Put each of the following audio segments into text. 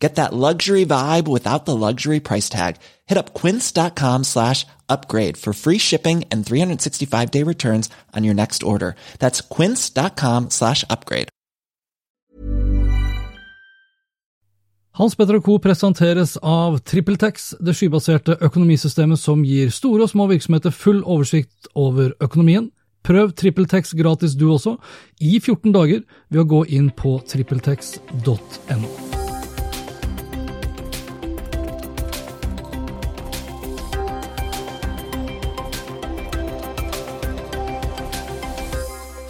Get that luxury vibe without the luxury price tag. Hit up quince.com slash upgrade for free shipping and 365 day returns on your next order. That's quince.com slash upgrade. Hans Petter Co. presenteres av TrippelTex, det skybaserte økonomisystemet som gir store og små virksomheter full oversikt over økonomien. Prøv TrippelTex gratis du også, i 14 dager, ved å gå inn på trippeltex.no.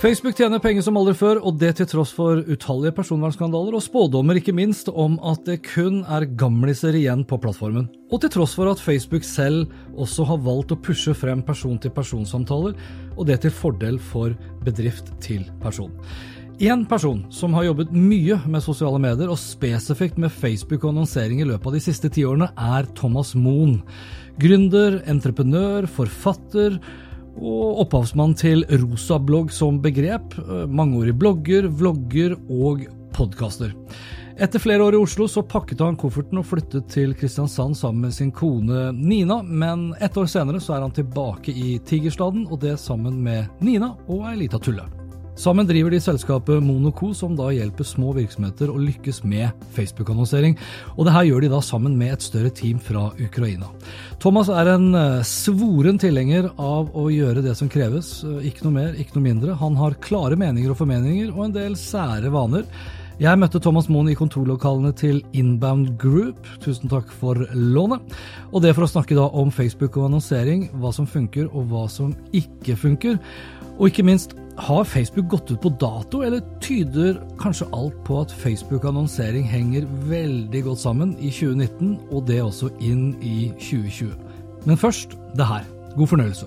Facebook tjener penger som aldri før, og det til tross for utallige personvernskandaler og spådommer ikke minst om at det kun er gamliser igjen på plattformen. Og til tross for at Facebook selv også har valgt å pushe frem person-til-person-samtaler, og det til fordel for bedrift til person. Én person som har jobbet mye med sosiale medier, og spesifikt med Facebook og annonsering i løpet av de siste tiårene, er Thomas Moen. Gründer, entreprenør, forfatter og opphavsmann til rosablogg som begrep, mangeårig blogger, vlogger og podkaster. Etter flere år i Oslo så pakket han kofferten og flyttet til Kristiansand sammen med sin kone Nina, men ett år senere så er han tilbake i Tigerstaden, og det sammen med Nina og ei lita tulle. Sammen driver de selskapet Monoco, som da hjelper små virksomheter å lykkes med Facebook-annonsering. Og det her gjør de da sammen med et større team fra Ukraina. Thomas er en svoren tilhenger av å gjøre det som kreves, ikke noe mer, ikke noe mindre. Han har klare meninger og formeninger, og en del sære vaner. Jeg møtte Thomas Moen i kontorlokalene til Inbound Group, tusen takk for lånet. Og det for å snakke da om Facebook og annonsering, hva som funker og hva som ikke funker. Og ikke minst, har Facebook gått ut på dato, eller tyder kanskje alt på at Facebook-annonsering henger veldig godt sammen i 2019, og det også inn i 2020? Men først det her. God fornøyelse.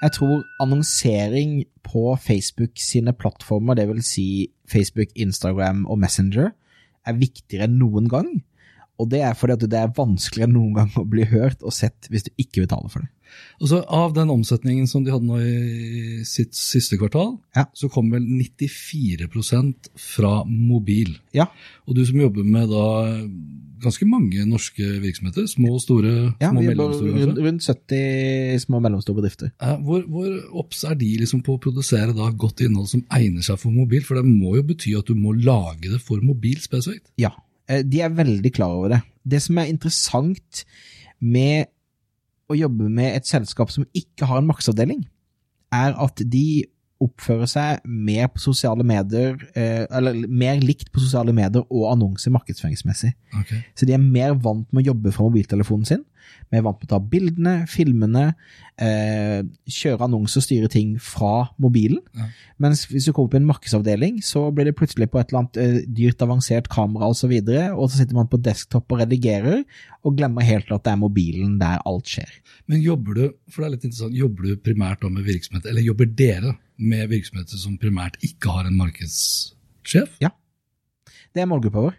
Jeg tror annonsering på Facebook sine plattformer, vil si Facebook, Instagram og Messenger, er viktigere enn noen gang. Og det er fordi at det er vanskeligere enn noen gang å bli hørt og sett hvis du ikke betaler for det. Og så Av den omsetningen som de hadde nå i sitt siste kvartal, Ja. så kom vel 94% fra mobil. Ja, Og du som jobber med da ganske mange norske virksomheter, små og store, ja små og vi mellomstore rundt, rundt 70 små og mellomstore bedrifter. Ja, Hvor, hvor obs er de liksom på å produsere da godt innhold som egner seg for mobil? For det må jo bety at du må lage det for mobil spesifikt. Ja, de er veldig klar over det. Det som er interessant med å jobbe med et selskap som ikke har en maksavdeling, er at de oppfører seg mer på sosiale medier, eh, eller mer likt på sosiale medier og annonser markedsføringsmessig. Okay. Så de er mer vant med å jobbe fra mobiltelefonen sin, mer vant med å ta bildene, filmene, eh, kjøre annonser og styre ting fra mobilen. Ja. Mens hvis du kommer på en markedsavdeling, så blir det plutselig på et eller annet eh, dyrt, avansert kamera osv., og, så videre, og så sitter man på desktop og redigerer, og glemmer helt at det er mobilen der alt skjer. Men jobber du for det er litt interessant, jobber du primært med virksomheter, eller jobber dere med virksomheter som primært ikke har en markedssjef? Det er målgruppa vår.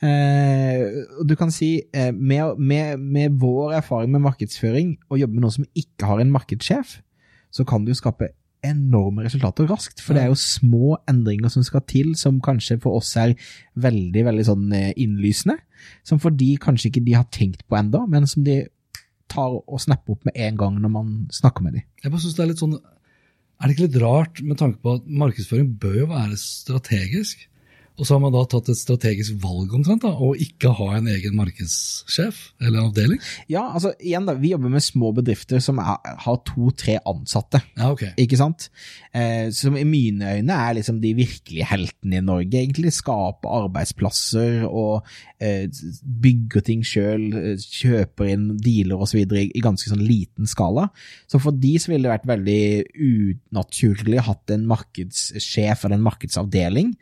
Eh, du kan si, eh, med, med, med vår erfaring med markedsføring, og jobbe med noen som ikke har en markedssjef, så kan du skape enorme resultater raskt, for det er jo små endringer som skal til, som kanskje for oss er veldig, veldig sånn eh, innlysende, som for de kanskje ikke de har tenkt på enda, men som de tar og snapper opp med en gang når man snakker med dem. Jeg bare synes det Er litt sånn, er det ikke litt rart med tanke på at markedsføring bør jo være strategisk? Og så har man da tatt et strategisk valg omtrent, da, å ikke ha en egen markedssjef eller avdeling? Ja, altså igjen da, vi jobber med små bedrifter som er, har to-tre ansatte. Ja, ok. Ikke sant? Eh, som i mine øyne er liksom de virkelige heltene i Norge, egentlig. Skaper arbeidsplasser og eh, bygger ting sjøl, kjøper inn dealer osv. I, i ganske sånn liten skala. Så for de så ville det vært veldig unaturlig hatt en markedssjef eller en markedsavdeling.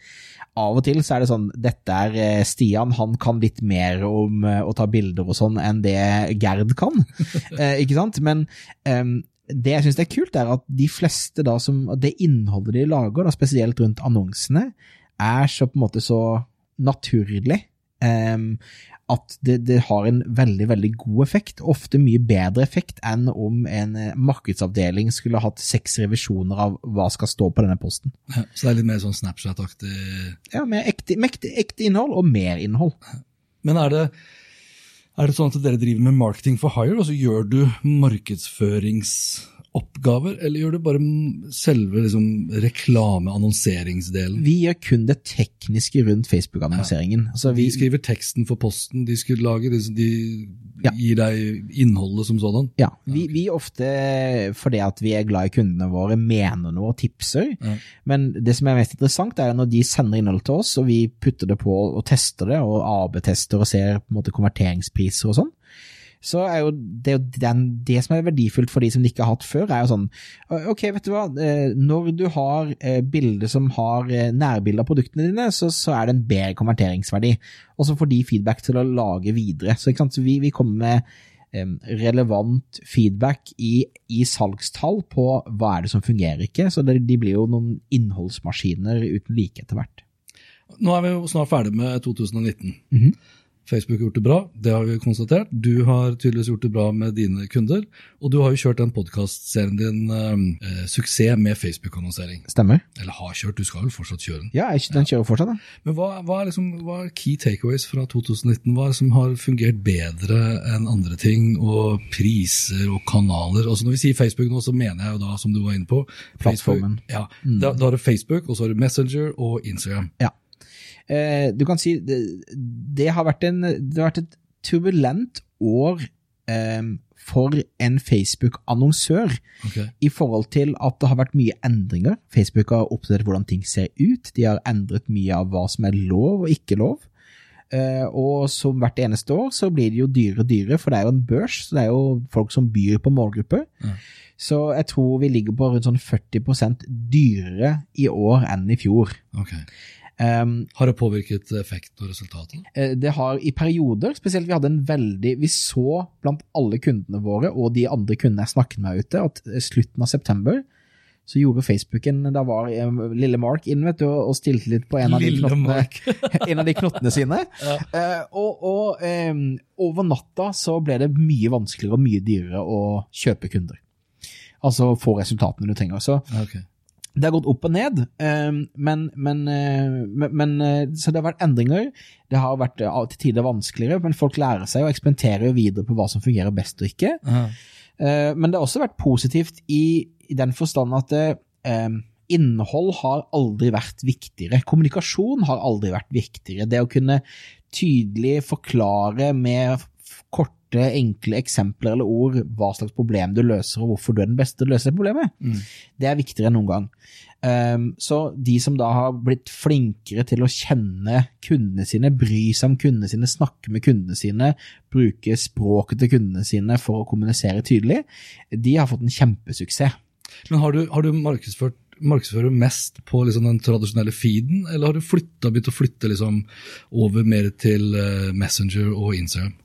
Av og til så er det sånn, dette er eh, Stian, han kan litt mer om eh, å ta bilder og sånn enn det Gerd kan. eh, ikke sant? Men um, det jeg syns er kult, er at de fleste da som Det innholdet de lager, da, spesielt rundt annonsene, er så på en måte så naturlig. ehm, at det, det har en veldig veldig god effekt, ofte mye bedre effekt enn om en eh, markedsavdeling skulle hatt seks revisjoner av hva skal stå på denne posten. Ja, så det er litt mer sånn Snapchat-aktig Ja, Med ekte, ekte, ekte innhold og mer innhold. Men er det, er det sånn at dere driver med marketing for hire, og så gjør du markedsføringsoppgaver, eller gjør du bare selve liksom, reklame-annonseringsdelen? Vi gjør kun det tekniske rundt Facebook-annonseringen. Altså, De vi, skriver teksten for posten, de skulle lage, de, de Ja. gir deg innholdet som sådan? ja, vi, vi ofte, fordi at vi er glad i kundene våre, mener noe og tipser. Ja. Men det som er mest interessant, er når de sender innhold til oss, og vi putter det på og tester det, og AB-tester og ser på en måte konverteringspriser og sånn. Så er jo det, den, det som er verdifullt for de som de ikke har hatt før, er jo sånn Ok, vet du hva, eh, når du har eh, bilder som har eh, nærbilde av produktene dine, så, så er det en bedre konverteringsverdi. Og så får de feedback til å lage videre. Så, så vi, vi kommer med relevant feedback i, i salgstall på hva er det som fungerer ikke. Så det, de blir jo noen innholdsmaskiner uten like etter hvert. Nå er vi jo snart ferdig med 2019. Mhm. Facebook har gjort det bra, det har vi konstatert. Du har tydeligvis gjort det bra med dine kunder. Og du har jo kjørt den podkastserien din eh, Suksess med Facebook-annonsering. Stemmer? Eller har kjørt, du skal vel fortsatt kjøre den. Ja, jeg- den kjører fortsatt, da. Men hva, hva, er liksom, hva er key takeaways fra 2019? Hva er det som har fungert bedre enn andre ting? Og priser og kanaler. Altså Når vi sier Facebook nå, så mener jeg jo da, som du var inne på Facebook- Plattformen. Ja, da, da har du Facebook, og så har du Messenger og Instagram. Ja. Eh, du kan si det, det, har vært en, det har vært et turbulent år eh, for en Facebook-annonsør okay. i forhold til at det har vært mye endringer. Facebook har oppdatert hvordan ting ser ut. De har endret mye av hva som er lov og ikke lov. Eh, og som hvert eneste år så blir det jo dyrere og dyrere, for det er jo en børs, så det er jo folk som byr på målgrupper. Ja. Så jeg tror vi ligger på rundt sånn 40% dyrere i år enn i fjor. ok. Um, Har det påvirket effekt og resultatet? Eh, Det har i perioder, spesielt vi hadde en veldig Vi så blant alle kundene våre og de andre kundene jeg snakket med ute, at eh, slutten av september så gjorde Facebook en Da var eh, lille Mark inn vet du, og stilte litt på en av de knottene, en av de knottene sine. Eh, og og um, over natta så ble det mye vanskeligere og mye dyrere å kjøpe kunder. Altså få resultatene du trenger. Så okay. ok. Det har gått opp og ned, eh, men, men, eh, men, eh, Så det har vært endringer. Det har vært til tider vanskeligere, men folk lærer seg og eksperimenterer videre på hva som fungerer best og ikke. Aha. Men det har også vært positivt i, i den forstand at det, innhold har aldri vært viktigere. Kommunikasjon har aldri vært viktigere. Det å kunne tydelig forklare med f- korte, enkle eksempler eller ord hva slags problem du løser, og hvorfor du er den beste til å løse det problemet, Mm. det er viktigere enn noen gang. Um, så de som da har blitt flinkere til å kjenne kundene sine, bry seg om kundene sine, snakke med kundene sine, bruke språket til kundene sine for å kommunisere tydelig, de har fått en kjempesuksess. Men har du, har du markedsført markedsfører mest på liksom den tradisjonelle feeden, eller har du flyttet, begynt å flytte liksom over mer til eh, Messenger og Instagram?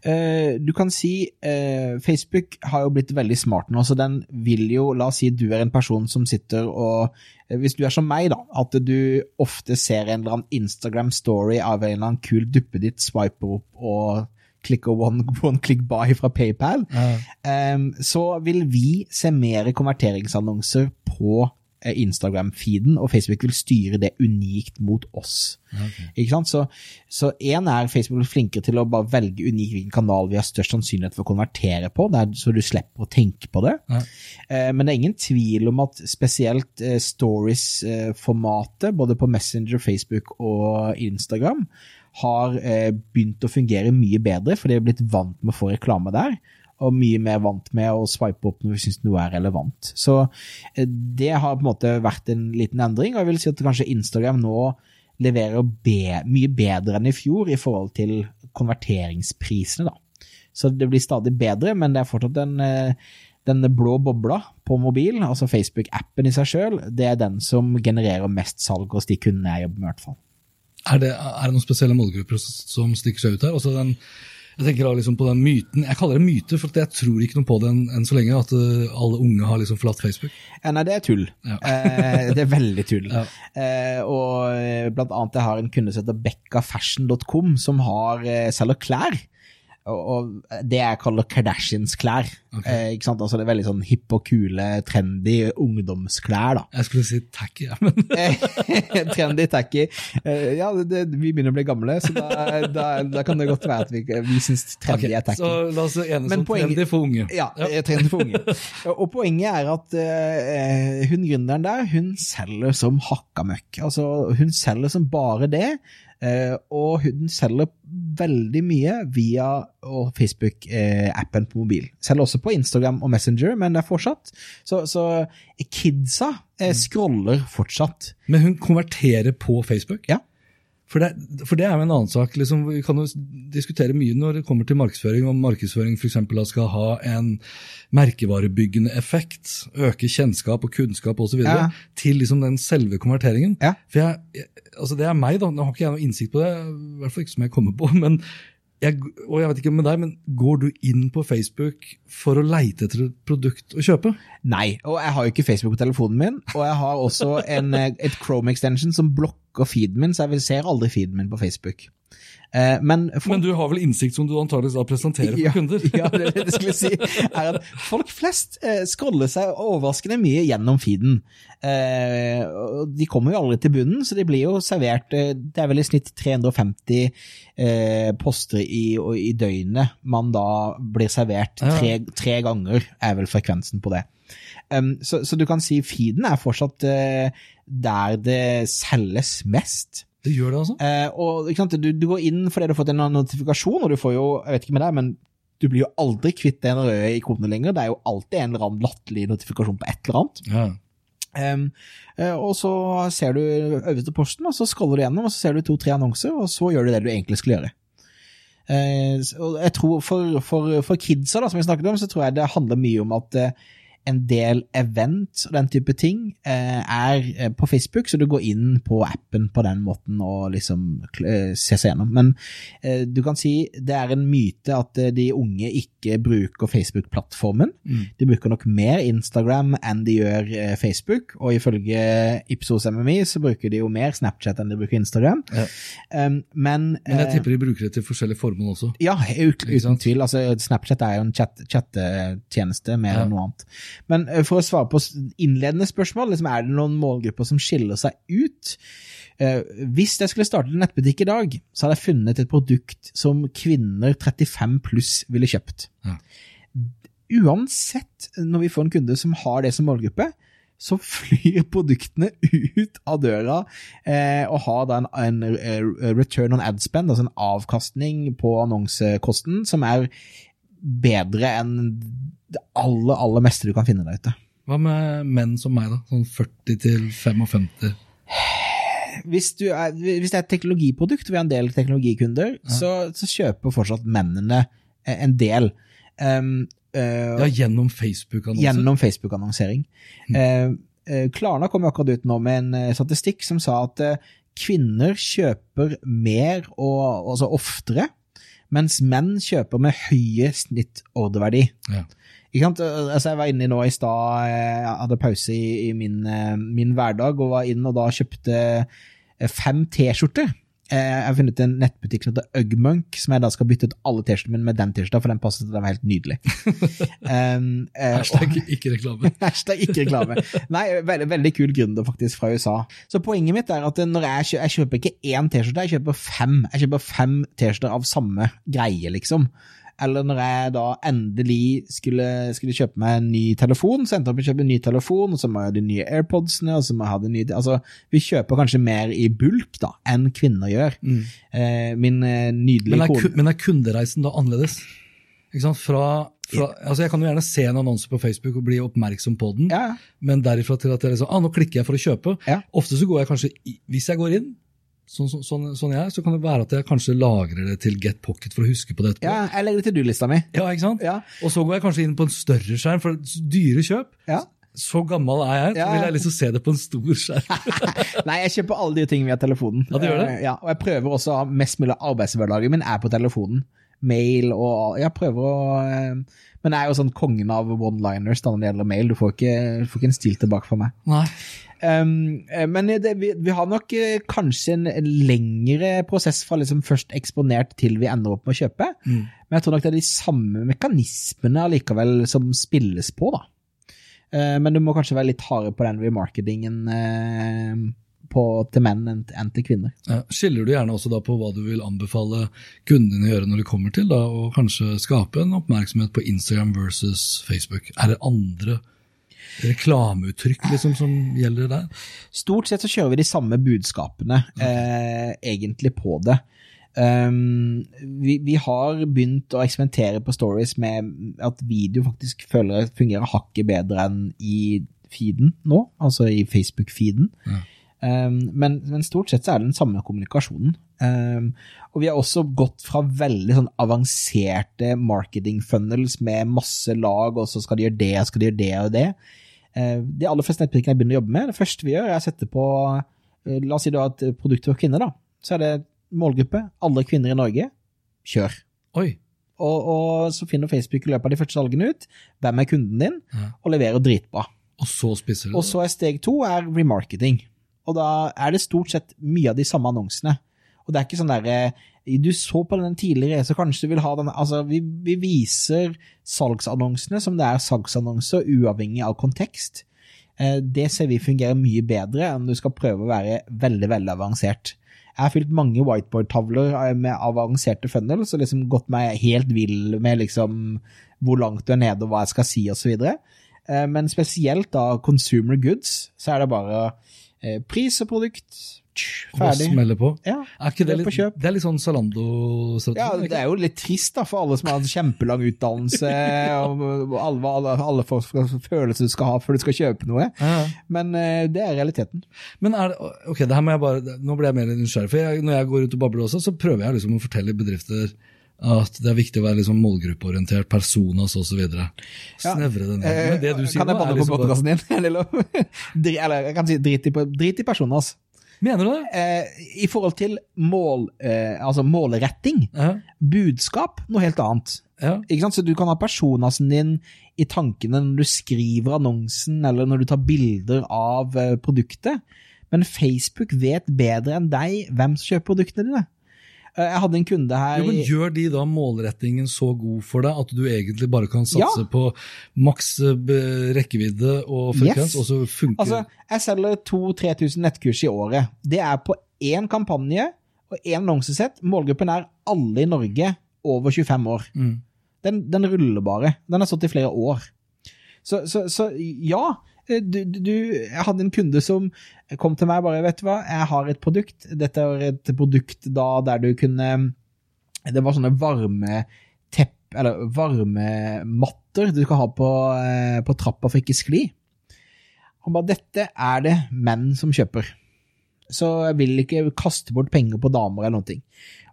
Eh, du kan si eh, Facebook har jo blitt veldig smart nå, så den vil jo La oss si du er en person som sitter og eh, Hvis du er som meg, da, at du ofte ser en eller annen Instagram-story av en eller annen kul duppeditt, swiper opp og klikker one, one click buy fra PayPal, ja. så vil vi se mer konverteringsannonser på eh, Instagram-feeden, og Facebook vil styre det unikt mot oss. Ikke sant? Så, én er Facebook er flinkere til å bare velge unikt hvilken kanal vi har størst sannsynlighet for å konvertere på, der, så du slipper å tenke på det. Ja. Eh, men det er ingen tvil om at spesielt eh, stories-formatet, både på Messenger, Facebook og Instagram, har eh, begynt å fungere mye bedre, for de er blitt vant med å få reklame der. Og mye mer vant med å swipe opp når vi syns noe er relevant. Så eh, det har på en måte vært en liten endring, og jeg vil si at kanskje Instagram nå leverer be mye bedre enn i fjor i forhold til konverteringsprisene. da. Så det blir stadig bedre, men det er fortsatt den, eh, den blå bobla på mobil, altså Facebook-appen i seg sjøl, det er den som genererer mest salg hos de kundene jeg jobber med, i hvert fall. Er det, er det noen spesielle målgrupper som stikker seg ut her? Altså den, jeg tenker da liksom på den myten, jeg kaller det myte, for jeg tror ikke noe på det enn enn så lenge, at uh, alle unge har liksom forlatt Facebook. Ja, Nei, det er tull. Ja. Eh, det er veldig tull. Ja. Eh, og eh, blant annet jeg har en kunde som heter bekkafashion.com, som har, eh, selger klær. Og, det jeg kaller Kardashians klær. Okay. Eh, ikke sant? Altså det er veldig sånn hipp og kule, trendy ungdomsklær, da. Jeg skulle si tacky, ja, men trendy, tacky. Eh, ja, det, vi begynner å bli gamle, så da, da, da kan det godt være at vi, vi syns trendy okay, er tacky. Så la oss enes om trendy for unge. Ja, ja. trendy for unge. Og poenget er at eh, hun gründeren der, hun selger som hakka møkk. Altså, hun selger som bare det, eh, og hun selger veldig mye via Facebook-appen på mobil. Selger også på Instagram og Messenger, men det er fortsatt. Så, så kidsa eh, scroller fortsatt. Men hun konverterer på Facebook? Ja. For det, for det er jo en annen sak. Liksom, vi kan jo diskutere mye når det kommer til markedsføring, om markedsføring eksempel, skal ha en merkevarebyggende effekt, øke kjennskap og kunnskap osv., Ja. til liksom den selve konverteringen. Ja. For jeg, jeg, altså Det er meg, da. Nå har ikke jeg noe innsikt på det, i hvert fall ikke som jeg kommer på. men jeg, og jeg vet ikke med deg, men Går du inn på Facebook for å leite etter et produkt å kjøpe? Nei, og jeg har jo ikke Facebook på telefonen min, og jeg har også en, eh, et Chrome extension som blokker feeden min, så jeg vil- ser aldri feeden min på Facebook. Eh, men, for, Men du har vel innsikt som du antakeligvis da presenterer for ja, kunder? ja, det det jeg skulle si. Er at folk flest eh, scroller seg overraskende mye gjennom feeden. Eh, de kommer jo aldri til bunnen, så de blir jo servert Det er vel i snitt 350 eh, poster i, i døgnet man da blir servert tre, tre ganger, er vel frekvensen på det. Um, så, så du kan si feeden er fortsatt uh, der det selges mest. Det gjør det, altså? Uh, og sant, du, du går inn fordi du har fått en notifikasjon, og du får jo, jeg vet ikke med deg, men du blir jo aldri kvitt den røde ikonet lenger. Det er jo alltid en eller annen latterlig notifikasjon på et eller annet. Ja. Um, og så ser du øverste posten, og så scroller du gjennom, og så ser du to-tre annonser, og så gjør du det du egentlig skulle gjøre. Uh, jeg tror for, for, for kidsa, da, som vi snakket om, så tror jeg det handler mye om at eh, en del event og den type ting eh, er eh, på Facebook, så du går inn på appen på den måten og liksom eh, ser seg gjennom. Men eh, du kan si det er en myte at eh, de unge ikke bruker Facebook-plattformen. Mm. De bruker nok mer Instagram enn de gjør eh, Facebook, og ifølge Ipsos MMI så bruker de jo mer Snapchat enn de bruker Instagram. Ja. Um, men Men jeg eh, tipper de bruker det til forskjellige formål også. ja, uten, uten tvil. Altså, Snapchat er jo en chat- chattetjeneste mer Ja. enn noe annet. Men eh, for å svare på innledende spørsmål, liksom, er det noen målgrupper som skiller seg ut? Eh, hvis jeg skulle startet en nettbutikk i dag, så hadde jeg funnet et produkt som kvinner 35 pluss ville kjøpt. Ja. Uansett, når vi får en kunde som har det som målgruppe, så flyr produktene ut av døra eh, og har da en, en eh, return on ad spend, altså en avkastning på annonsekosten, som er bedre enn det aller, aller meste du kan finne der ute. Hva med menn som meg, da? Sånn 40 til 55? Hvis, du er, hvis det er et teknologiprodukt, og vi har en del teknologikunder, så, så kjøper fortsatt mennene eh, en del. Um, uh, Ja, gjennom Facebook-annonser? Gjennom Facebook-annonsering. Mm. Uh, Klarna kom akkurat ut nå med en statistikk som sa at uh, kvinner kjøper mer og altså oftere, mens menn kjøper med høye snittordreverdi. Ja. Altså, jeg var inne nå i stad, eh, jeg hadde pause i, i min, eh, min hverdag, og var inn og da kjøpte eh, fem T-skjorter Jeg har funnet en nettbutikk som heter Ugmunk, som jeg da skal bytte ut alle T-skjortene mine med den T-skjorta, for den passet, den var helt nydelig. um, uh, Hashtag ikke reklame. Hashtag ikke reklame. Nei, veldig, veldig kul gründer faktisk fra USA. Så poenget mitt er at når jeg, kjøper, jeg kjøper ikke én T-skjorte, jeg kjøper fem. Jeg kjøper fem T-skjorter av samme greie, liksom. Eller når jeg da endelig skulle, skulle kjøpe meg en ny telefon, så endte jeg opp med å kjøpe en ny telefon, og så må jeg ha de nye AirPodsene, og så må jeg ha de nye Altså, vi kjøper kanskje mer i bulk da, enn kvinner gjør. Eh, min eh, nydelige Men er, kone men er kundereisen da annerledes? Ikke sant? Fra, fra, altså jeg kan jo gjerne se en annonse på Facebook og bli oppmerksom på den, Ja, men derifra til at jeg liksom, ah, nå klikker jeg for å kjøpe. Ja. Ofte så går jeg kanskje, hvis jeg går inn, sånn, sånn, sånn, sånn jeg er, så kan det være at jeg kanskje lagrer det til Get Pocket for å huske på det etterpå. ja, jeg legger det til du-lista mi. Ja, ikke sant? Ja. Og så går jeg kanskje inn på en større skjerm, for dyre kjøp. Ja. Så gammel er jeg, så vil jeg liksom se det på en stor skjerm. Nei, jeg kjøper alle de tingene via telefonen. Ja, du gjør det? Eh, Ja, og jeg prøver også å ha mest mulig arbeidshverdagen min er på telefonen. Mail og Jeg prøver å eh, Men jeg er jo sånn kongen av one-liners da når det gjelder mail. Du får ikke, du får ikke en stil tilbake fra meg. Nei. Um, men det, vi, vi har nok eh, kanskje en lengre prosess fra liksom først eksponert til vi ender opp med å kjøpe. Mm. Men jeg tror nok det er de samme mekanismene allikevel som spilles på, da. Uh, men du må kanskje være litt hardere på den remarketingen Uh, på, til menn enn, enn til kvinner. Ja, skiller du gjerne også da på hva du vil anbefale kundene å gjøre når de kommer til, da, og kanskje skape en oppmerksomhet på Instagram versus Facebook? Er det andre reklameuttrykk liksom, som gjelder der? Stort sett så kjører vi de samme budskapene eh, egentlig på det. Um, vi, vi har begynt å eksperimentere på stories med at video faktisk føler fungerer hakket bedre enn i feeden nå, altså i Facebook-feeden. Ja. Um, men, men stort sett så er det den samme kommunikasjonen. Um, og vi har også gått fra veldig sånn avanserte marketing funnels med masse lag, og så skal de gjøre det, og skal de gjøre det og det. Uh, de aller fleste nettbutikkene jeg begynner å jobbe med, det første vi gjør, er å sette på uh, La oss si du har et produkt for kvinner, da. Så er det målgruppe, alle kvinner i Norge. Kjør. Oi, Og, og så finner Facebook i løpet av de første salgene ut hvem er kunden din, Ja. og leverer dritbra. og så spisser du Og så er steg to er remarketing. Og da er det stort sett mye av de samme annonsene. Og det er ikke sånn derre Du så på den tidligere, så kanskje du vil ha den Altså, vi, vi viser salgsannonsene som det er salgsannonser, uavhengig av kontekst. Eh, Det ser vi fungerer mye bedre enn du skal prøve å være veldig, veldig avansert. Jeg har fylt mange whiteboard-tavler eh, med avanserte funnels og liksom gått meg helt vill med liksom hvor langt du er nede og hva jeg skal si osv. Eh, Men spesielt da consumer goods, så er det bare eh, pris og produkt, tsk, og smeller på. Ja, Er ikke det litt, det er litt sånn Zalando-strategi? ja, det er jo litt trist da for alle som har en kjempelang utdannelse, og og alle, alle, alle folk skal følelser du skal ha før du skal kjøpe noe. Ja. Men eh, det er realiteten. Men er det, ok, det her må jeg bare, nå ble jeg mer nysgjerrig, for jeg, når jeg går ut og babler også, så prøver jeg liksom å fortelle bedrifter at det er viktig å være liksom målgruppeorientert, personas videre. Snevre den ned. Eh, Men det du sier kan jeg banne på liksom podkasten din? Er? Dri- Eller jeg kan si drit i, drit i personer. Mener du det? Eh, I forhold til mål, eh, altså målretting, Ja, budskap, noe helt annet. ja. Ikke sant? Så du kan ha personasen din i tankene når du skriver annonsen, eller når du tar bilder av eh, produktet. Men Facebook vet bedre enn deg hvem som kjøper produktene dine. Eh, Jeg hadde en kunde her Jo, men Gjør de da målrettingen så god for deg at du egentlig bare kan satse Ja. på maks eh, rekkevidde og frekvens, Yes. og så funker Altså, jeg selger 2000-3000 nettkurs i året. Det er på én kampanje og én annonsesett. Målgruppen er alle i Norge over 25 år. mm. Den, den ruller bare. Den har stått i flere år. Så, så, så ja, du, du, jeg hadde en kunde som kom til meg og bare, vet du hva, jeg har et produkt. Dette er et produkt da der du kunne Det var sånne varme tepp, eller varmematter du skal ha på, eh, på trappa for ikke skli. Han bare, dette er det menn som kjøper. Så jeg vil ikke kaste bort penger på damer eller noen ting.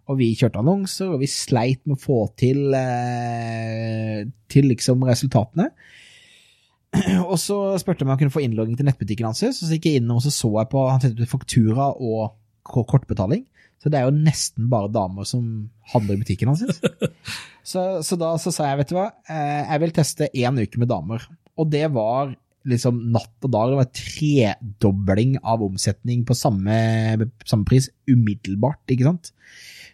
Og vi kjørte annonser, og vi sleit med å få til, eh, til liksom resultatene. Og så spurte jeg om jeg kunne få innlogging til nettbutikken hans, så gikk jeg inn og så så jeg på Han sendte ut faktura og kortbetaling. Så det er jo nesten bare damer som handler i butikken hans. Så, så da så sa jeg, vet du hva, eh, jeg vil teste én uke med damer. Og det var liksom natt og dag. Det var tredobling av omsetning på samme, samme pris umiddelbart, ikke sant?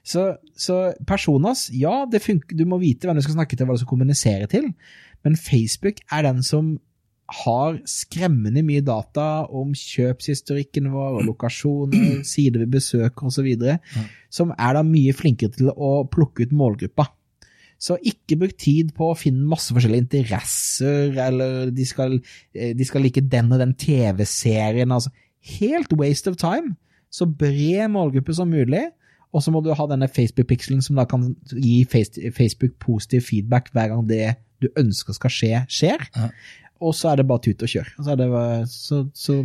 Så, så personas, ja, det funker, du må vite hvem du skal snakke til, hva du skal kommunisere til, men Facebook er den som har skremmende mye data om kjøpshistorikken vår, og lokasjoner, sider vi besøker osv., som er da mye flinkere til å plukke ut målgruppa. Så ikke bruk tid på å finne masse forskjellige interesser, eller de skal, eh, de skal like den og den TV-serien. altså Helt waste of time. Så bred målgruppe som mulig. Og så må du ha denne Facebook-pikselen som da kan gi Facebook positiv feedback hver gang det du ønsker skal skje, skjer. Ja. Og så er det bare tut og kjør. Og så det, så, så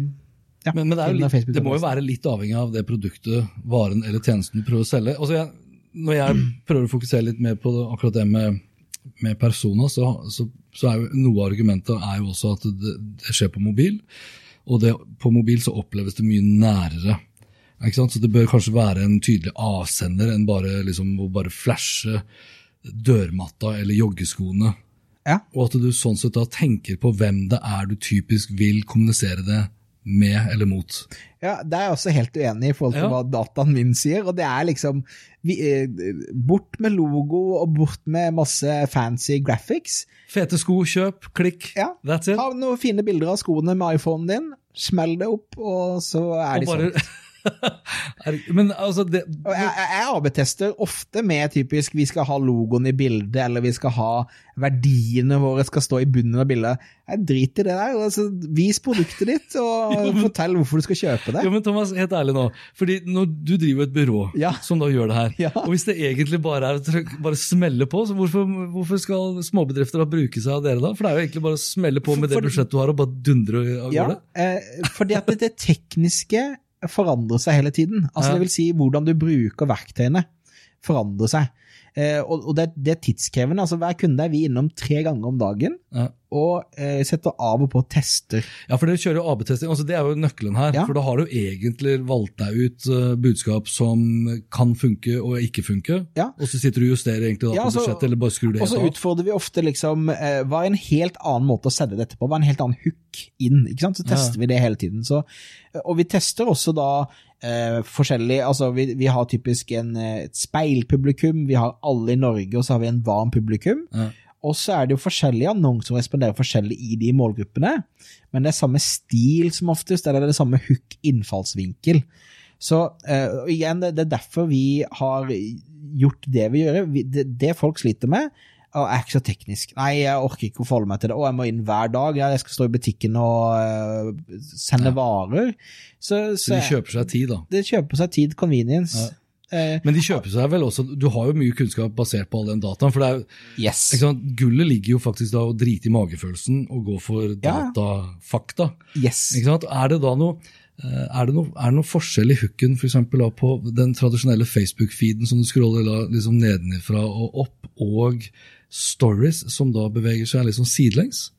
ja, Men, men det, litt, det må jo være litt avhengig av det produktet, varen eller tjenesten du prøver å selge. Altså jeg, når jeg prøver å fokusere litt mer på det, akkurat det med, med persona, så, så, så er jo noe av argumentet er jo også at det, det skjer på mobil. Og det, på mobil så oppleves det mye nærere. Så det bør kanskje være en tydelig avsender enn bare liksom å bare flashe dørmatta eller joggeskoene. Ja. Og at du sånn sett da tenker på hvem det er du typisk vil kommunisere det med eller mot. Ja, det er jeg også helt uenig i forhold til Ja. hva dataen min sier. Og det er liksom vi, eh, Bort med logo og bort med masse fancy graphics. Fete sko, kjøp, klikk. Ja. That's it. Ha noen fine bilder av skoene med iPhonen din, smell det opp, og så er Og de bare- sånn. Men altså det, Og jeg, jeg AB-tester ofte med typisk vi skal ha logoen i bildet, eller vi skal ha verdiene våre skal stå i bunnen av bildet. Jeg driter i det der. Altså, vis produktet ditt, og Jo, men- fortell hvorfor du skal kjøpe det. Jo, men Thomas, helt ærlig nå. Fordi når du driver et byrå Ja. som da gjør det her, Ja. og hvis det egentlig bare er å smelle på, så hvorfor, hvorfor skal småbedrifter da bruke seg av dere da? For det er jo egentlig bare å smelle på med det For- budsjettet du har, og bare dundre av Ja, gårde. eh, fordi at det, det tekniske forandrer seg hele tiden. Altså Ja. Det vil si hvordan du bruker verktøyene forandrer seg. Eh, og og det, det er tidskrevende. altså Hver kunde er vi innom tre ganger om dagen Ja. Og eh, setter av og på tester. Ja, for dere kjører jo AB-testing. altså Det er jo nøkkelen her. Ja. For da har du egentlig valgt deg ut uh, budskap som kan funke og ikke funke. Ja. Og så sitter du og justerer egentlig da Ja, på altså- budsjettet, eller bare skrur det Og så utfordrer vi ofte liksom eh, Hva er en helt annen måte å selge dette på? Hva er en helt annen hook inn? ikke sant? Så tester vi det hele tiden. Så, og vi tester også da eh, forskjellig altså vi, vi har typisk en, eh, et speilpublikum, vi har alle i Norge, og så har vi en varm publikum. Ja. Og så er det jo forskjellige annonser som responderer forskjellig i de målgruppene, men det er samme stil som oftest, eller det er det samme hook-innfallsvinkel. Så uh, igjen, det, er derfor vi har gjort det vi gjør. Vi, det, det folk sliter med, er ikke så teknisk. Nei, jeg orker ikke å forholde meg til det. Å, jeg må inn hver dag. Ja, jeg skal stå i butikken og uh, sende Ja. varer. Så, Så de kjøper seg tid, da. det kjøper seg tid, convenience. Eh, Men de kjøper seg vel også Du har jo mye kunnskap basert på all den dataen. for det er yes. Sant? Gullet ligger jo faktisk da å drite i magefølelsen og gå for Ja. datafakta. yes. Ikke sant? Er det da noe eh, er det, noe, er det noe forskjell i hooken for eksempel, da, på den tradisjonelle Facebook-feeden som du scroller da, liksom nedenifra og opp, og stories som da beveger seg liksom sidelengs?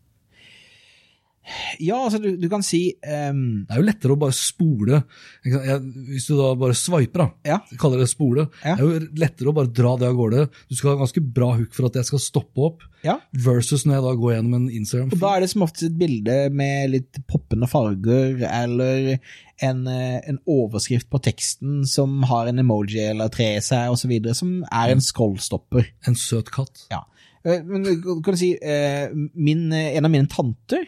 Ja, altså, du, du kan si um... Det er jo lettere å bare spole. Hvis du da bare swiper, da, Ja. kaller det spole, Ja. det er jo lettere å bare dra det av gårde. Du skal ha ganske bra hook for at jeg skal stoppe opp, Ja. versus når jeg da går gjennom en Instagram. Og da er det som oftest et bilde med litt poppende farger, eller en, eh, en overskrift på teksten som har en emoji eller tre i seg, osv., som er en scrollstopper. En søt katt. Ja. Eh, Men kan du si, eh, min, en av mine tanter,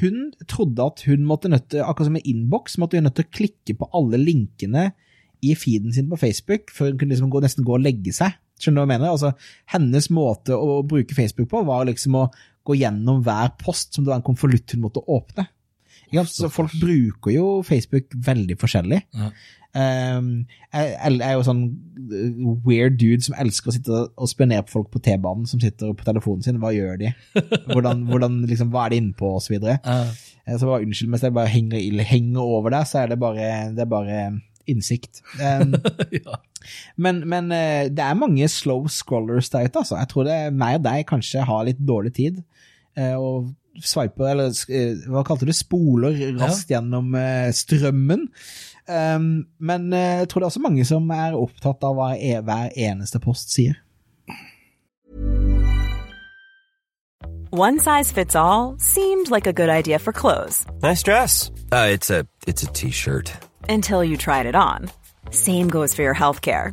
hun trodde at hun måtte nødt til, akkurat som en innboks, måtte hun nødt til å klikke på alle linkene i feeden sin på Facebook før hun kunne liksom gå, nesten gå og legge seg. Skjønner du hva jeg mener? Altså, hennes måte å bruke Facebook på var liksom å gå gjennom hver post som det var en konvolutt hun måtte åpne. Sant? Så folk bruker jo Facebook veldig forskjellig. Ja. Um, jeg, jeg er jo sånn uh, weird dude som elsker å sitte og spionere på folk på T-banen som sitter på telefonen sin. Hva gjør de? Hvordan, hvordan liksom, hva er de inne på, og så videre. Eh, Eh, Så bare unnskyld mens jeg bare henger, henger over der, så er det bare, det er bare innsikt. Um, ja. men men eh, det er mange slow scrollers der ute, altså. Jeg tror det er mer deg kanskje har litt dårlig tid. eh, og swiper, eller eh, hva kalte du det, spoler raskt gjennom eh, strømmen. Um, men eh, jeg tror det er også mange som er opptatt av hva e- hver eneste post sier. One size fits all seemed like a good idea for clothes Nice dress. Uh, it's a it's a t-shirt. until you tried it on. Same goes for your healthcare.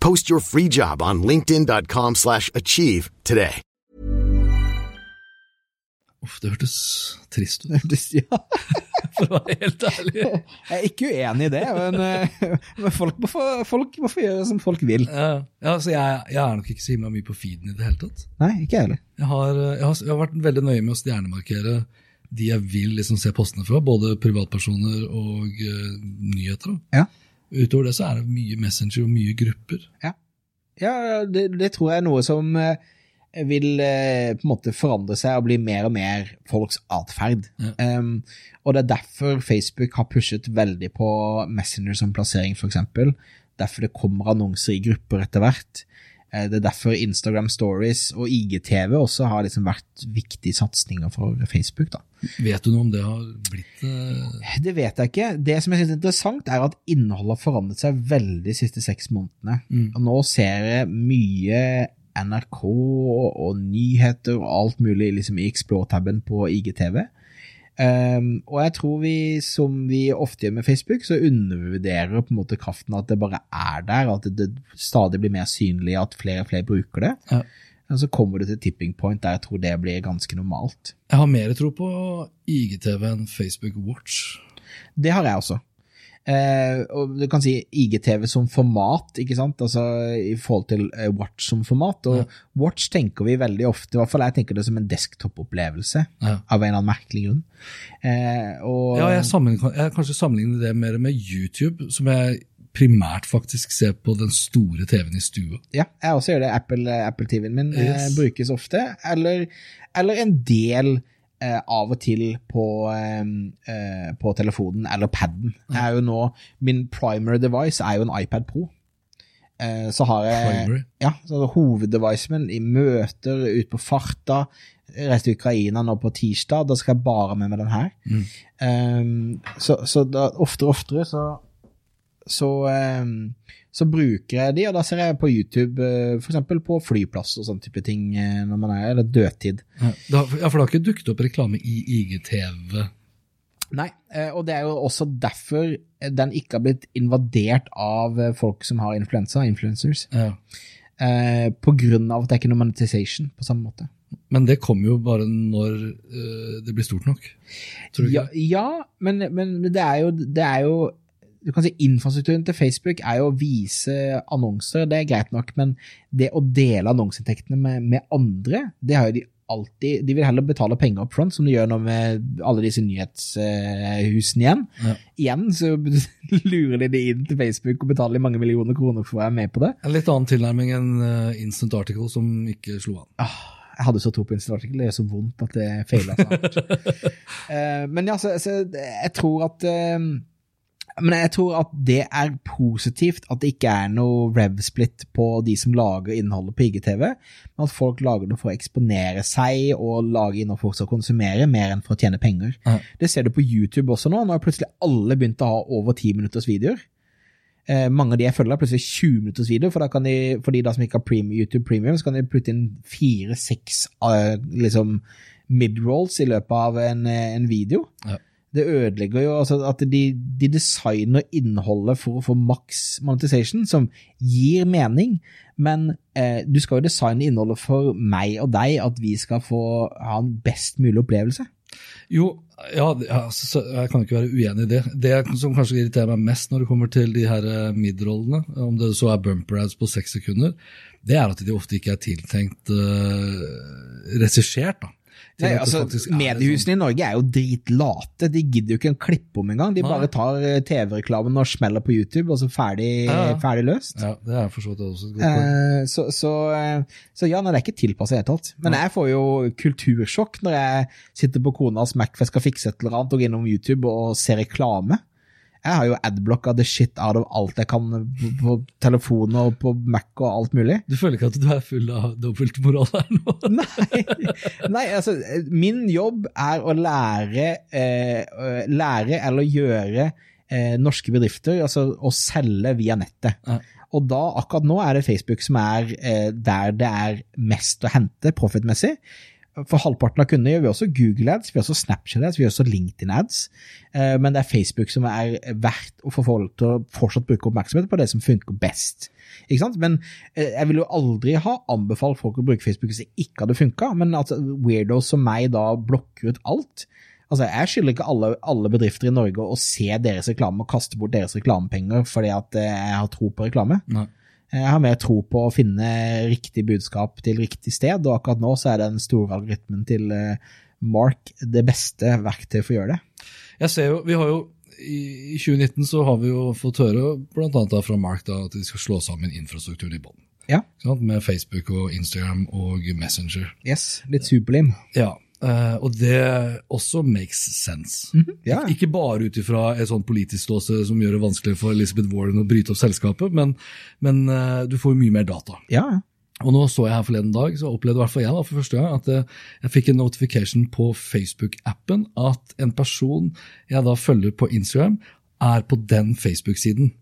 Post your free job on linkedin.com/achieve slash achieve today. Uff, det hørtes trist ut, Ja, for å være helt ærlig. jeg er ikke uenig i det, men, eh, men folk, må få, folk må få gjøre som folk vil. Ja, ja så jeg, jeg er nok ikke så himla mye på feeden i det hele tatt. Nei, ikke heller. Jeg har, jeg, har, jeg har vært veldig nøye med å stjernemarkere de jeg vil liksom se postene fra, både privatpersoner og uh, nyheter. da. Ja. Utover det så er det mye Messenger og mye grupper. Ja, det, det tror jeg er noe som eh, vil eh, på en måte forandre seg og bli mer og mer folks atferd. Ja. Um, og det er derfor Facebook har pushet veldig på Messenger som plassering, f.eks. Derfor det kommer annonser i grupper etter hvert. Eh, Det er derfor Instagram Stories og IGTV også har liksom vært viktige satsinger for Facebook. da. Vet du noe om det har blitt eh, Det vet jeg ikke. Det som jeg synes er interessant, er at innholdet har forandret seg veldig de siste seks månedene. Og nå ser jeg mye NRK og, nyheter og alt mulig liksom i Explore-tabben på IGTV. Um, og jeg tror vi, som vi ofte gjør med Facebook, så undervurderer på en måte kraften at det bare er der, at det, det stadig blir mer synlig, at flere og flere bruker det. Ja. Og så kommer du til tipping point der jeg tror det blir ganske normalt. Jeg har mer tro på IGTV enn Facebook Watch. Det har jeg også. Eh, og du kan si IGTV som format, ikke sant? Altså i forhold til eh, Watch som format. Og Ja. Watch tenker vi veldig ofte, i hvert fall jeg tenker det som en desktop-opplevelse, Ja. av en eller annen merkelig grunn. Eh, og, Ja, jeg, sammenligner, jeg kanskje sammenligner det mer med YouTube, som jeg primært faktisk ser på den store TV-en i stua. Ja, jeg også gjør det. Apple, Apple min eh, brukes ofte. Eller, eller en del eh, av og til på, eh, på telefonen eller paden. Jeg jo nå, Min primary device er jo en iPad Pro. Eh, så har jeg? Ja, hoveddevicen min i møter, ut på farta. Reiste til Ukraina nå på tirsdag, da skal jeg bare med meg den her. Um, så så da, oftere og oftere så så, så bruker jeg de, og da ser jeg på YouTube f.eks. for eksempel på flyplass og sånne type ting uh, når man er, eller dødtid. Ja, for det har ikke dukket opp reklame i IGTV. Nei, eh, og det er jo også derfor den ikke har blitt invadert av eh, folk som har influensa, influencers, Ja. eh, på grunn av at det er ikke noe monetization på samme måte. Men det kommer jo bare når eh, det blir stort nok. Tror du Ja, ikke? Ja, ja men, men det er jo, det er jo du kan si Infrastrukturen til Facebook er jo å vise annonser, det er greit nok, men det å dele annonseinntektene med, med andre, det har jo de alltid De vil heller betale penger up front, som de gjør nå med alle disse nyhetshusene igjen. Ja. Igjen så lurer de det inn til Facebook og betaler mange millioner kroner for å være med på det. En litt annen tilnærming enn eh, Instant Article, som ikke slo an. Ah, jeg hadde så tro på Instant Article, det gjør så vondt at det feila. snart. Eh, men ja, så, så jeg tror at eh, men jeg tror at det er positivt at det ikke er noe rev-split på de som lager innholdet på IGTV, men at folk lager det for å eksponere seg og lage innhold for å konsumere, mer enn for å tjene penger. Ja. Det ser du på YouTube også nå. Nå har plutselig alle begynt å ha over ti minutters videoer. Eh, mange av de jeg følger, har plutselig 20 minutters video, for, da kan de, for de da som ikke har premium, YouTube Premium, så kan de putte inn fire-seks uh, liksom mid-rolls i løpet av en, eh, en video. Ja. Det ødelegger jo altså at de, de designer innholdet for å få maks monetization, som gir mening, men eh, du skal jo designe innholdet for meg og deg, at vi skal få ha en best mulig opplevelse. Jo, ja, altså, så, så, jeg kan ikke være uenig i det. Det som kanskje irriterer meg mest når det kommer til de her midrollene, mid-rollene, om det så er bumper ads på seks sekunder, det er at de ofte ikke er tiltenkt uh, regissert. da. Nei, altså, Mediehusene sånn. I Norge er jo dritlate. De gidder jo ikke en klippe om engang. De Nei. bare tar eh, TV-reklamen og smeller på YouTube, og så ferdig, Ja, ja. ferdig løst. Ja, det er for så vidt også et godt poeng. Eh, så, så, eh, så ja, nei, det er ikke tilpasset i det hele tatt. Men jeg får jo kultursjokk når jeg sitter på konas Mac for jeg skal fikse et eller annet, og går innom YouTube og ser reklame. Jeg har jo adblocka the shit out of alt jeg kan på, telefon og på Mac og alt mulig. Du føler ikke at du er full av dobbeltmoral her nå? Nei, nei, altså min jobb er å lære, eh, lære eller gjøre eh, norske bedrifter, altså å selge via nettet. Ja. Og da, akkurat nå er det Facebook som er eh, der det er mest å hente profitmessig. For halvparten av kundene gjør vi også Google ads, vi gjør også Snapchat ads, vi gjør også LinkedIn ads. Eh, men det er Facebook som er verdt å få folk til å fortsatt bruke oppmerksomhet på det som funker best. Ikke sant? Men eh, jeg ville jo aldri ha anbefalt folk å bruke Facebook hvis det ikke hadde funka, men at weirdos som meg da blokker ut alt. Altså, Jeg skylder ikke alle, alle bedrifter i Norge å se deres reklame og kaste bort deres reklamepenger fordi at eh, jeg har tro på reklame. Nei. Jeg har mer tro på å finne riktig budskap til riktig sted, og akkurat nå så er den store algoritmen til eh, Mark det beste verktøyet for å gjøre det. Jeg ser jo, vi har jo i i 2019 så har vi jo fått høre da fra Mark da, at de skal slå sammen infrastrukturen i bånn. Ja, Med Facebook og Instagram og Messenger. yes, litt superlim. Ja, eh, og det også makes sense. Ja. Ik ikke bare ut ifra et sånt politisk ståsted som gjør det vanskelig for Elizabeth Warren å bryte opp selskapet, men, men uh, du får jo mye mer data. Yeah. Og nå så jeg her forleden dag, så opplevde i hvert fall jeg da, for første gang at jeg, jeg fikk en notification på Facebook-appen at en person jeg da følger på Instagram, er på den Facebook-siden.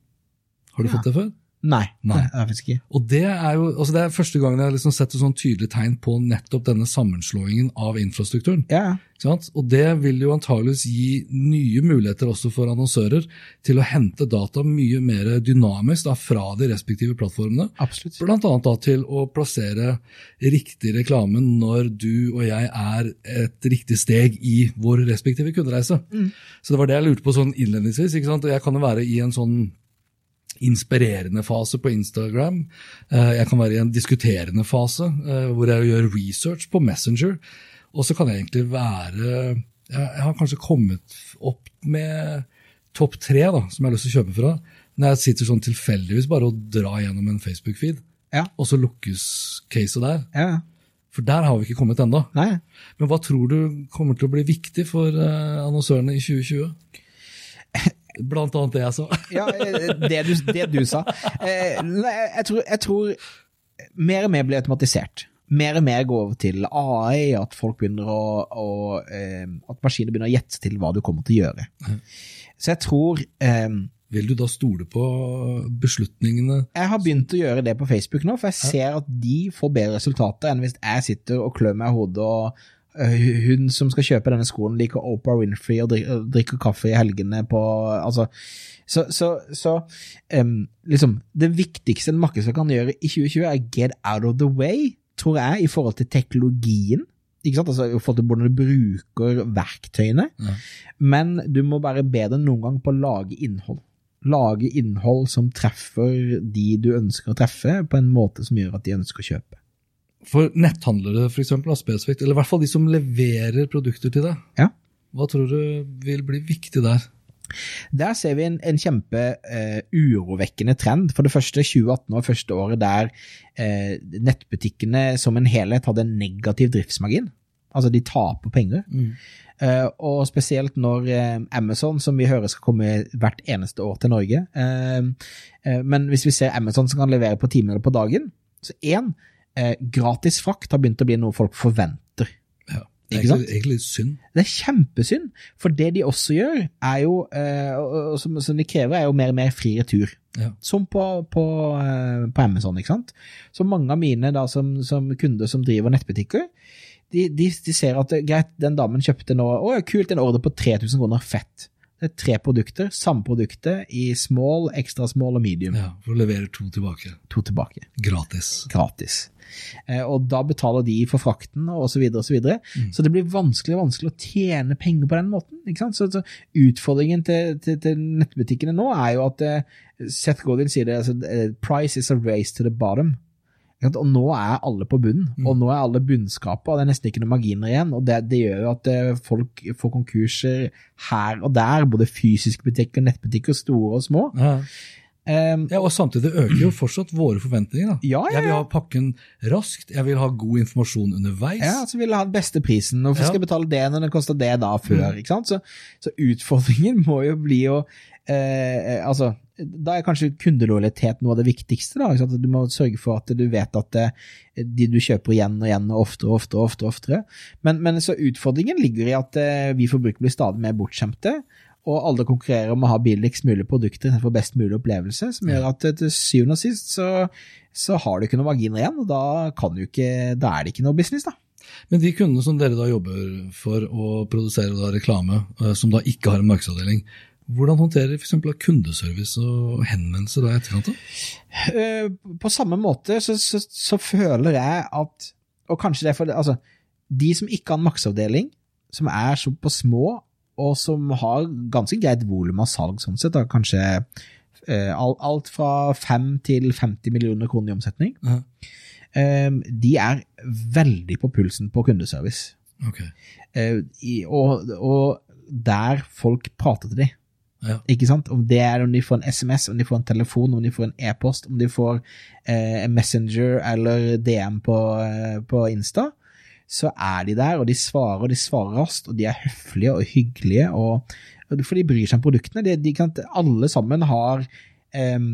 Har du fått det før? Nei, Nei. det er faktisk ikke. Og det er jo altså det er første gangen jeg har liksom sett et sånn tydelig tegn på nettopp denne sammenslåingen av infrastrukturen. Ja, ja. Ikke sant? Og det vil jo antageligvis gi nye muligheter også for annonsører til å hente data mye mer dynamisk da, fra de respektive plattformene. absolutt. Blant annet da til å plassere riktig reklame når du og jeg er et riktig steg i vår respektive kundereise. Så det var det jeg lurte på sånn innledningsvis. ikke sant? Og Jeg kan jo være i en sånn inspirerende fase på Instagram. Eh, Jeg kan være i en diskuterende fase eh, hvor jeg gjør research på Messenger. Og så kan jeg egentlig være Jeg har kanskje kommet opp med topp tre da, som jeg har lyst til å kjøpe fra. Når jeg sitter sånn tilfeldigvis bare og drar gjennom en Facebook-feed, Ja, og så lukkes caset der. ja. ja. For der har vi ikke kommet ennå. Men hva tror du kommer til å bli viktig for eh, annonsørene i 2020? Blant annet det jeg sa. Ja, eh, det du, det du sa. Eh, jeg, tror, jeg tror mer og mer blir automatisert. Mer og mer går over til AI, at folk begynner å, å eh, At maskiner begynner å gjette til hva du kommer til å gjøre. Så jeg tror Vil du da stole på beslutningene? Jeg har begynt å gjøre det på Facebook nå, for jeg ser at de får bedre resultater enn hvis jeg sitter og klør meg i hodet og hun som skal kjøpe denne skoen, liker Oprah Winfrey og drikker, drikker kaffe i helgene på Altså Så, så, så um, liksom Det viktigste en markedsfører kan gjøre i 2020, er get out of the way, tror jeg, i forhold til teknologien. Ikke sant? Altså, I forhold til hvordan du bruker verktøyene. Ja. Men du må være bedre enn noen gang på å lage innhold. Lage innhold som treffer de du ønsker å treffe, på en måte som gjør at de ønsker å kjøpe. For netthandlere, for eksempel, spesifikt, eller i hvert fall de som leverer produkter til deg, Ja. hva tror du vil bli viktig der? Der ser vi en, en kjempe uh, urovekkende trend. For det første, 2018 var første året der uh, nettbutikkene som en helhet hadde en negativ driftsmargin. Altså, de taper penger. Eh, og spesielt når Amazon, som vi hører skal komme hvert eneste år til Norge Men hvis vi ser Amazon som kan levere på timer eller på dagen, så én, eh, gratis frakt har begynt å bli noe folk forventer. Ja. Det er egentlig, egentlig synd. Det er kjempesynd, for det de også gjør, er jo, eh, som, som de krever, er jo mer og mer fri retur. Ja. Som på, på, eh, på Amazon, ikke sant. Så mange av mine da, som, som kunder som driver nettbutikker, de, de, de ser at eh, greit, den damen kjøpte nå Å, kult, en ordre på 3000 kroner, fett. Det er tre produkter, samme produktet i small, extra small og medium. Ja, For å levere to tilbake. To tilbake. Gratis. Gratis. Eh, og da betaler de for frakten og så videre og så videre. Så det blir vanskelig vanskelig å tjene penger på den måten. ikke sant? Så, så utfordringen til, til, til nettbutikkene nå er jo at eh, Seth Godin sier det, altså, eh, price is a race to the bottom. Og nå er alle på bunnen, og nå er alle bunnskapet, og det er nesten ikke noen marginer igjen. og Det, det gjør jo at eh, folk får konkurser her og der, både fysiske butikker, nettbutikker, store og små. Ja. Um, Ja, og Samtidig øker jo fortsatt våre forventninger. Ja, ja, Jeg vil ha pakken raskt, jeg vil ha god informasjon underveis. Ja, så vil jeg ha den beste prisen. Hvorfor skal jeg betale det når det koster det da før? sant? Så, så utfordringen må jo bli å eh, altså, Da er kanskje kundelojalitet noe av det viktigste. da? Du må sørge for at du vet at det, de du kjøper igjen og igjen og oftere og oftere. og oftere, og oftere. Men, men så utfordringen ligger i at eh, vi forbrukere blir stadig mer bortskjemte. Og alle konkurrerer om å ha billigst mulig produkter for best mulig opplevelse, som gjør at eh, til syvende og sist så, så har du ikke noen marginer igjen, og da, kan du ikke, da er det ikke noe business, da. Men de kundene som dere da jobber for å produsere da reklame, eh, som da ikke har en markedsavdeling, hvordan håndterer f.eks. kundeservice og henvendelser da etterkant? Eh, på samme måte så, så, så føler jeg at Og kanskje det er for altså, De som ikke har en maksavdeling, som er på små, og som har ganske greit volum av salg, sånn sett, da, kanskje uh, alt, fra 5 til 50 millioner kroner i omsetning, Ja. eh, de er veldig på pulsen på kundeservice. Okay. Eh, i, og, og der folk prater til dem. Ja. Ikke sant? Om det er om de får en SMS, om de får en telefon, om de får en e-post, om de får eh, en Messenger eller DM på, eh, på Insta, så er de der, og de svarer, og de svarer raskt, og de er høflige og hyggelige, og, og for de bryr seg om produktene. De, de kan, alle sammen har eh,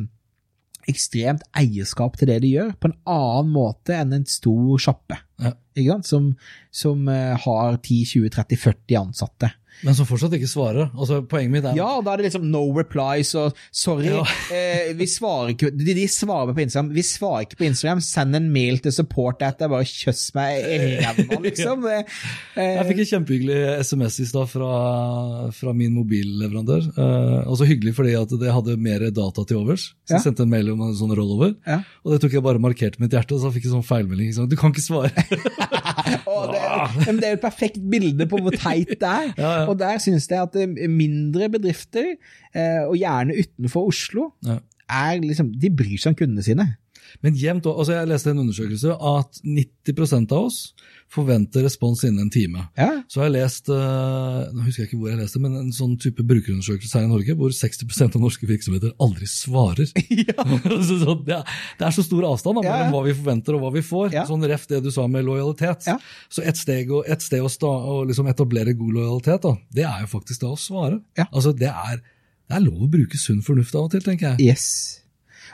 ekstremt eierskap til det de gjør, på en annen måte enn en stor sjappe, Ja. som, som eh, har 10-20-30-40 ansatte. Men som fortsatt ikke svarer. Altså, Poenget mitt er Ja, da er det liksom no replies og sorry, Ja. eh, vi svarer ikke de, de svarer på Instagram. Vi svarer ikke på Instagram, send en mail til support at jeg bare kjøss meg i ræva, liksom. ja. eh, Jeg fikk en kjempehyggelig SMS i stad fra, fra min mobilleverandør. Eh, også hyggelig fordi at det hadde mer data til overs. Så jeg Ja. sendte en mail om en sånn rollover. Ja. Og det tok jeg bare markert med et hjerte, og så fikk jeg sånn feilmelding. Liksom. Du kan ikke svare. og det, men det er jo et perfekt bilde på hvor teit det er. Ja, ja. Og der synes jeg at eh, mindre bedrifter, eh, og gjerne utenfor Oslo, er liksom, de bryr seg om kundene sine. Men jevnt, altså Jeg leste en undersøkelse at 90% av oss forventer respons innen en time. Ja, Så har jeg lest, eh, nå husker jeg ikke hvor jeg leste, men en sånn type brukerundersøkelse her i Norge, hvor 60% av norske virksomheter aldri svarer. så, så det, er, det er så stor avstand da, Ja, ja. mellom hva vi forventer og hva vi får. Ja. Sånn ref det du sa med lojalitet. Ja. Så et steg, et sted å, sta, å liksom etablere god lojalitet, da, det er jo faktisk da å svare. Ja. Altså, det er, det er lov å bruke sunn fornuft av og til, tenker jeg. yes.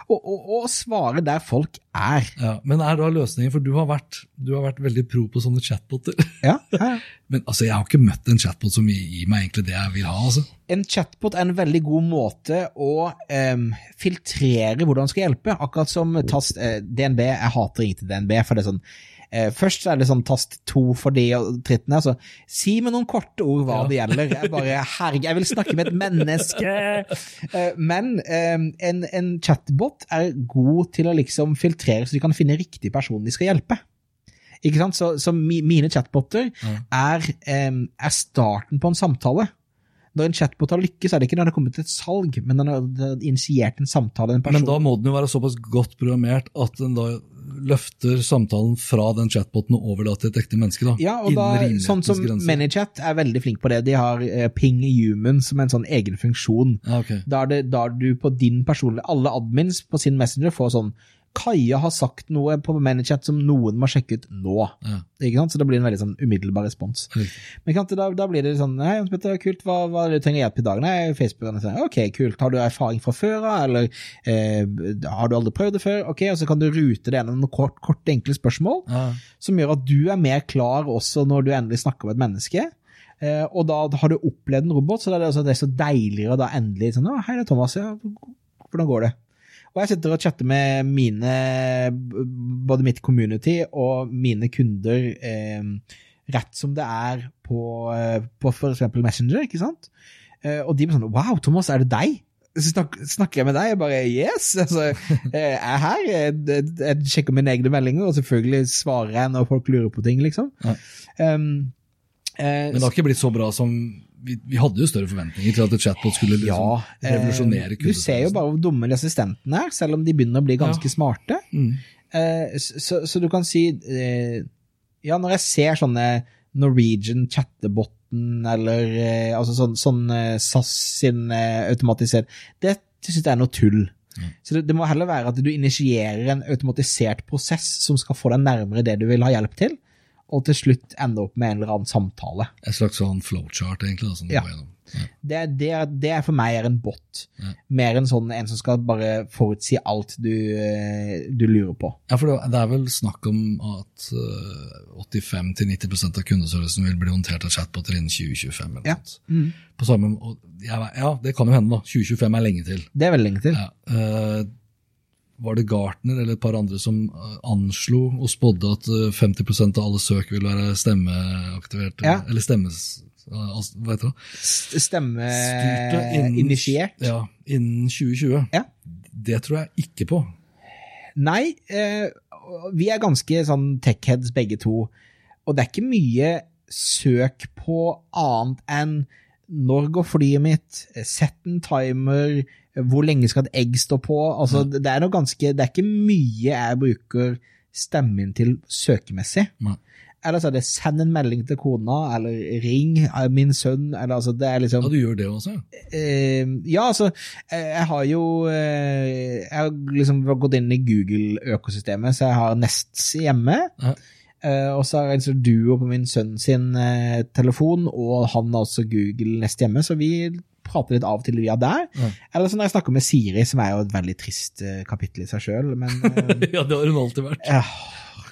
Og, og, og svare der folk er. Ja, men er da løsningen, for du har vært, du har vært veldig pro på sånne chatboter. Ja, ja, ja. Men altså, jeg har ikke møtt en chatbot som gir, gir meg egentlig det jeg vil ha. altså. En chatbot er en veldig god måte å um, filtrere hvordan man skal hjelpe. Akkurat som tast eh, DNB. Jeg hater å ringe til DNB, for det er sånn eh, Først er det sånn tast to for de og trittene. så si med noen korte ord hva det gjelder. Jeg bare, herregud, jeg vil snakke med et menneske! Eh, men eh, en, en chatbot er god til å liksom filtrere, så de kan finne riktig person de skal hjelpe. Ikke sant? Så, så mi, mine chatboter er, em, er starten på en samtale. Når en chatbot har lykkes, er det ikke når det har kommet til et salg, men den har initiert en samtale en person. Men da må den jo være såpass godt programmert at den da løfter samtalen fra den chatboten og over til et ekte menneske. da. ja, og da, sånn som grenser. ManyChat er veldig flink på det. De har uh, Ping Human som en sånn egen funksjon. Ja, okay. Da er, det, da er du på din personlige Alle admins på sin Messenger får sånn Kaja har sagt noe på ManyChat som noen må sjekke ut nå. Ja. Ikke sant? Så det blir en veldig sånn umiddelbar respons. Mm. Men sant, da, da blir det sånn Hei, Jens Petter, kult, hva, hva det du trenger hjelp i dag? Nei, Facebook er sånn, Ok, kult. Har du erfaring fra før av, eller eh, har du aldri prøvd det før? Ok, og så kan du rute det gjennom noen kort, kort, enkle spørsmål, Ja. som gjør at du er mer klar også når du endelig snakker med et menneske. Eh, og da har du opplevd en robot, så det er, altså, det er så deiligere da endelig sånn Å, hei, det er Thomas. Ja, hvordan går det? Og jeg sitter og chatter med mine, både mitt community og mine kunder eh, rett som det er på, eh, på eksempel Messenger, ikke sant? Eh, og de blir sånn Wow, Thomas, er det deg? Så snak, snakker jeg med deg? Jeg bare yes! Altså, jeg er her. Jeg, jeg, jeg sjekker mine egne meldinger, og selvfølgelig svarer jeg når folk lurer på ting, liksom. Ja. Um, eh, Men det har ikke blitt så bra som Vi, vi hadde jo større forventninger til at et chatbot skulle liksom ja, eh, revolusjonere Du ser jo bare hvor dumme assistentene er, selv om de begynner å bli ganske Ja. smarte. Mm. Eh, så, så, så du kan si eh, Ja, når jeg ser sånne Norwegian chattebotten eller eh, altså sånn, sånn eh, SAS sin eh, automatisert Det syns jeg er noe tull. Så det, det må heller være at du initierer en automatisert prosess som skal få deg nærmere det du vil ha hjelp til, og til slutt ende opp med en eller annen samtale. En slags sånn flowchart, egentlig. Som Ja. Ja. Det, det, det er for meg er en bot. Ja. Mer enn sånn en som skal bare forutsi alt du, eh, du lurer på. Ja, for det er vel snakk om at øh, 85-90% av kundeservicen vil bli håndtert av chatboter innen 2025. eller Ja. noe sånt. På samme, ja, det kan jo hende, da. 2025 er lenge til. Det er veldig lenge til. Ja, øh, var det Gartner eller et par andre som øh, anslo og spådde at øh, 50% av alle søk vil være stemmeaktivert? Ja. Eller stemmes... altså, Hva heter det? Stemmeinitiert. Ja, innen 2020. Ja. Det tror jeg ikke på. Nei, eh, vi er ganske sånn tech-heads begge to, og det er ikke mye søk på annet enn når går flyet mitt, sett en timer, hvor lenge skal et egg stå på? Altså, det er ganske, det er ikke mye jeg bruker stemmen til søkemessig. Mm. Eller så er det send en melding til kona, eller ring eh, min sønn, eller altså, det er liksom... Ja, du gjør det også? Eh, ja, altså, eh, jeg har jo eh, Jeg har liksom gått inn i Google-økosystemet, så jeg har Nests hjemme. Ja. Eh, og så har jeg en duo på min sønn sin eh, telefon, og han har også Google Nest hjemme, så vi prater litt av og til via der. Mm. Eller så når jeg snakker med Siri, som er jo et veldig trist eh, kapittel i seg sjøl, men eh, ja, det har hun alltid vært. ja.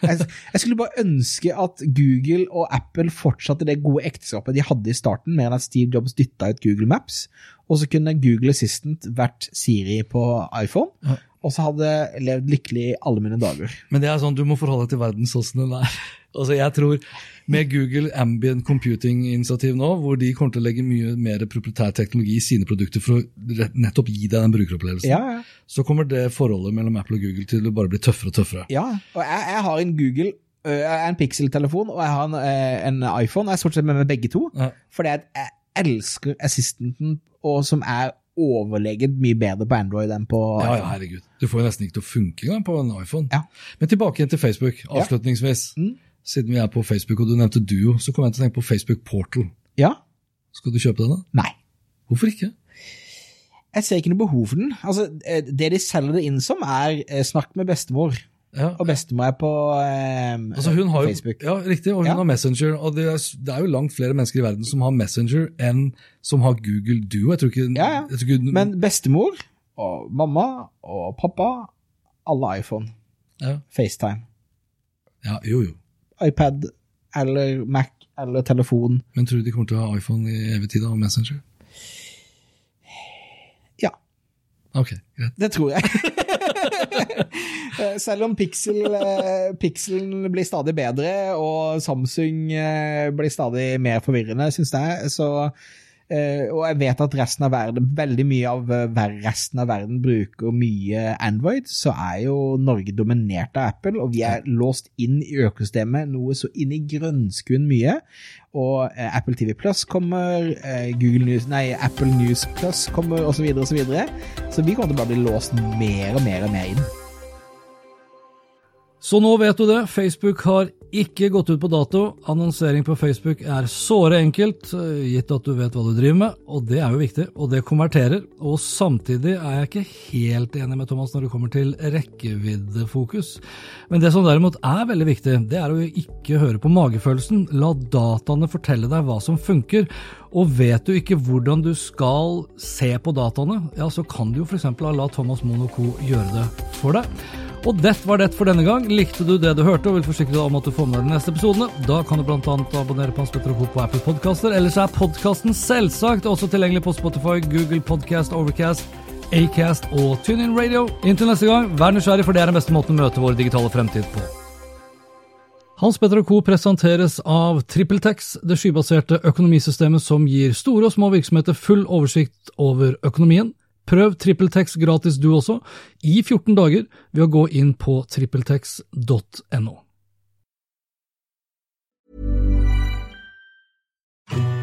jeg, jeg skulle bare ønske at Google og Apple fortsatte det gode ekteskapet de hadde i starten, mer enn at Steve Jobs dytta ut Google Maps. Og så kunne Google Assistant vært Siri på iPhone, Ja. Og så hadde jeg levd lykkelig i alle mine dager. Men det er sånn, du må forholde deg til verden sånn som den er. Altså, jeg tror med Google Ambient Computing-initiativ nå, hvor de kommer til å legge mye mer proprietær teknologi i sine produkter for å nettopp gi deg den brukeropplevelsen, Ja, ja. så kommer det forholdet mellom Apple og Google til å bare bli tøffere og tøffere. ja. Og jeg, jeg har en Google, jeg har en Pixel-telefon, og jeg har en, øh, en iPhone. Jeg er stort sett med meg begge to, Ja. fordi jeg elsker Assistenten, og som er overlegent mye bedre på Android enn på Ja, ja, herregud. Du får jo nesten ikke til å funke engang på en iPhone. Ja. Men tilbake igjen til Facebook, avslutningsvis. Mm. Siden vi er på Facebook, og du nevnte Duo, så kom jeg til å tenke på Facebook Portal. Ja? Skal du kjøpe den, da? Nei. Hvorfor ikke? Jeg ser ikke noe behov for den. Altså, eh, det de selger det inn som, er eh, snakk med bestemor. Ja. Og bestemor er på eh, Altså hun har Facebook. Ja, riktig, og hun Ja. har Messenger. Og det er, det er jo langt flere mennesker i verden som har Messenger enn som har Google Duo. Jeg tror ikke, Ja, ja. Jeg tror ikke Men bestemor og mamma og pappa, alle iPhone. ja, FaceTime. ja, jo, jo. iPad eller Mac eller telefon. Men tror du de kommer til å ha iPhone i evig tid og Messenger? Ja, Ok, greit. det tror jeg. Eh, Selv om Pixel, eh, Pixelen blir stadig bedre, og Samsung eh, blir stadig mer forvirrende, syns jeg, så Uh, Og jeg vet at resten av verden, veldig mye av uh, resten av verden bruker mye Android, så er jo Norge dominert av Apple, og vi er låst inn i økosystemet noe så inn i grønnskuen mye. Og uh, Apple TV Plus kommer, Google News, nei, Apple News Plus kommer, osv., osv. Så, videre. så vi kommer til å bare bli låst mer og mer og mer inn. Så nå vet du det, Facebook har ikke gått ut på dato. Annonsering på Facebook er såre enkelt, eh, gitt at du vet hva du driver med, og det er jo viktig, og det konverterer. Og samtidig er jeg ikke helt enig med Thomas når det kommer til rekkeviddefokus. Men det som derimot er veldig viktig, det er å ikke høre på magefølelsen. La dataene fortelle deg hva som funker. Og vet du ikke hvordan du skal se på dataene, ja, så kan du jo f.eks. la Thomas Mono Co. gjøre det for deg. Og det var det for denne gang. Likte du det du hørte og vil forsikre deg om at du får deg de neste episodene, da kan du bl.a. abonnere på Hans Petter og på Apple Podcaster. Ellers er podkasten selvsagt også tilgjengelig på Spotify, Google Podcast, Overcast, Acast og TuneIn Radio. Inntil neste gang, vær nysgjerrig, for det er den beste måten å møte vår digitale fremtid på. Hans Petter Co. presenteres av TrippelTex, det skybaserte økonomisystemet som gir store og små virksomheter full oversikt over økonomien. Prøv TrippelTex gratis du også, i 14 dager, ved å gå inn på trippeltex.no.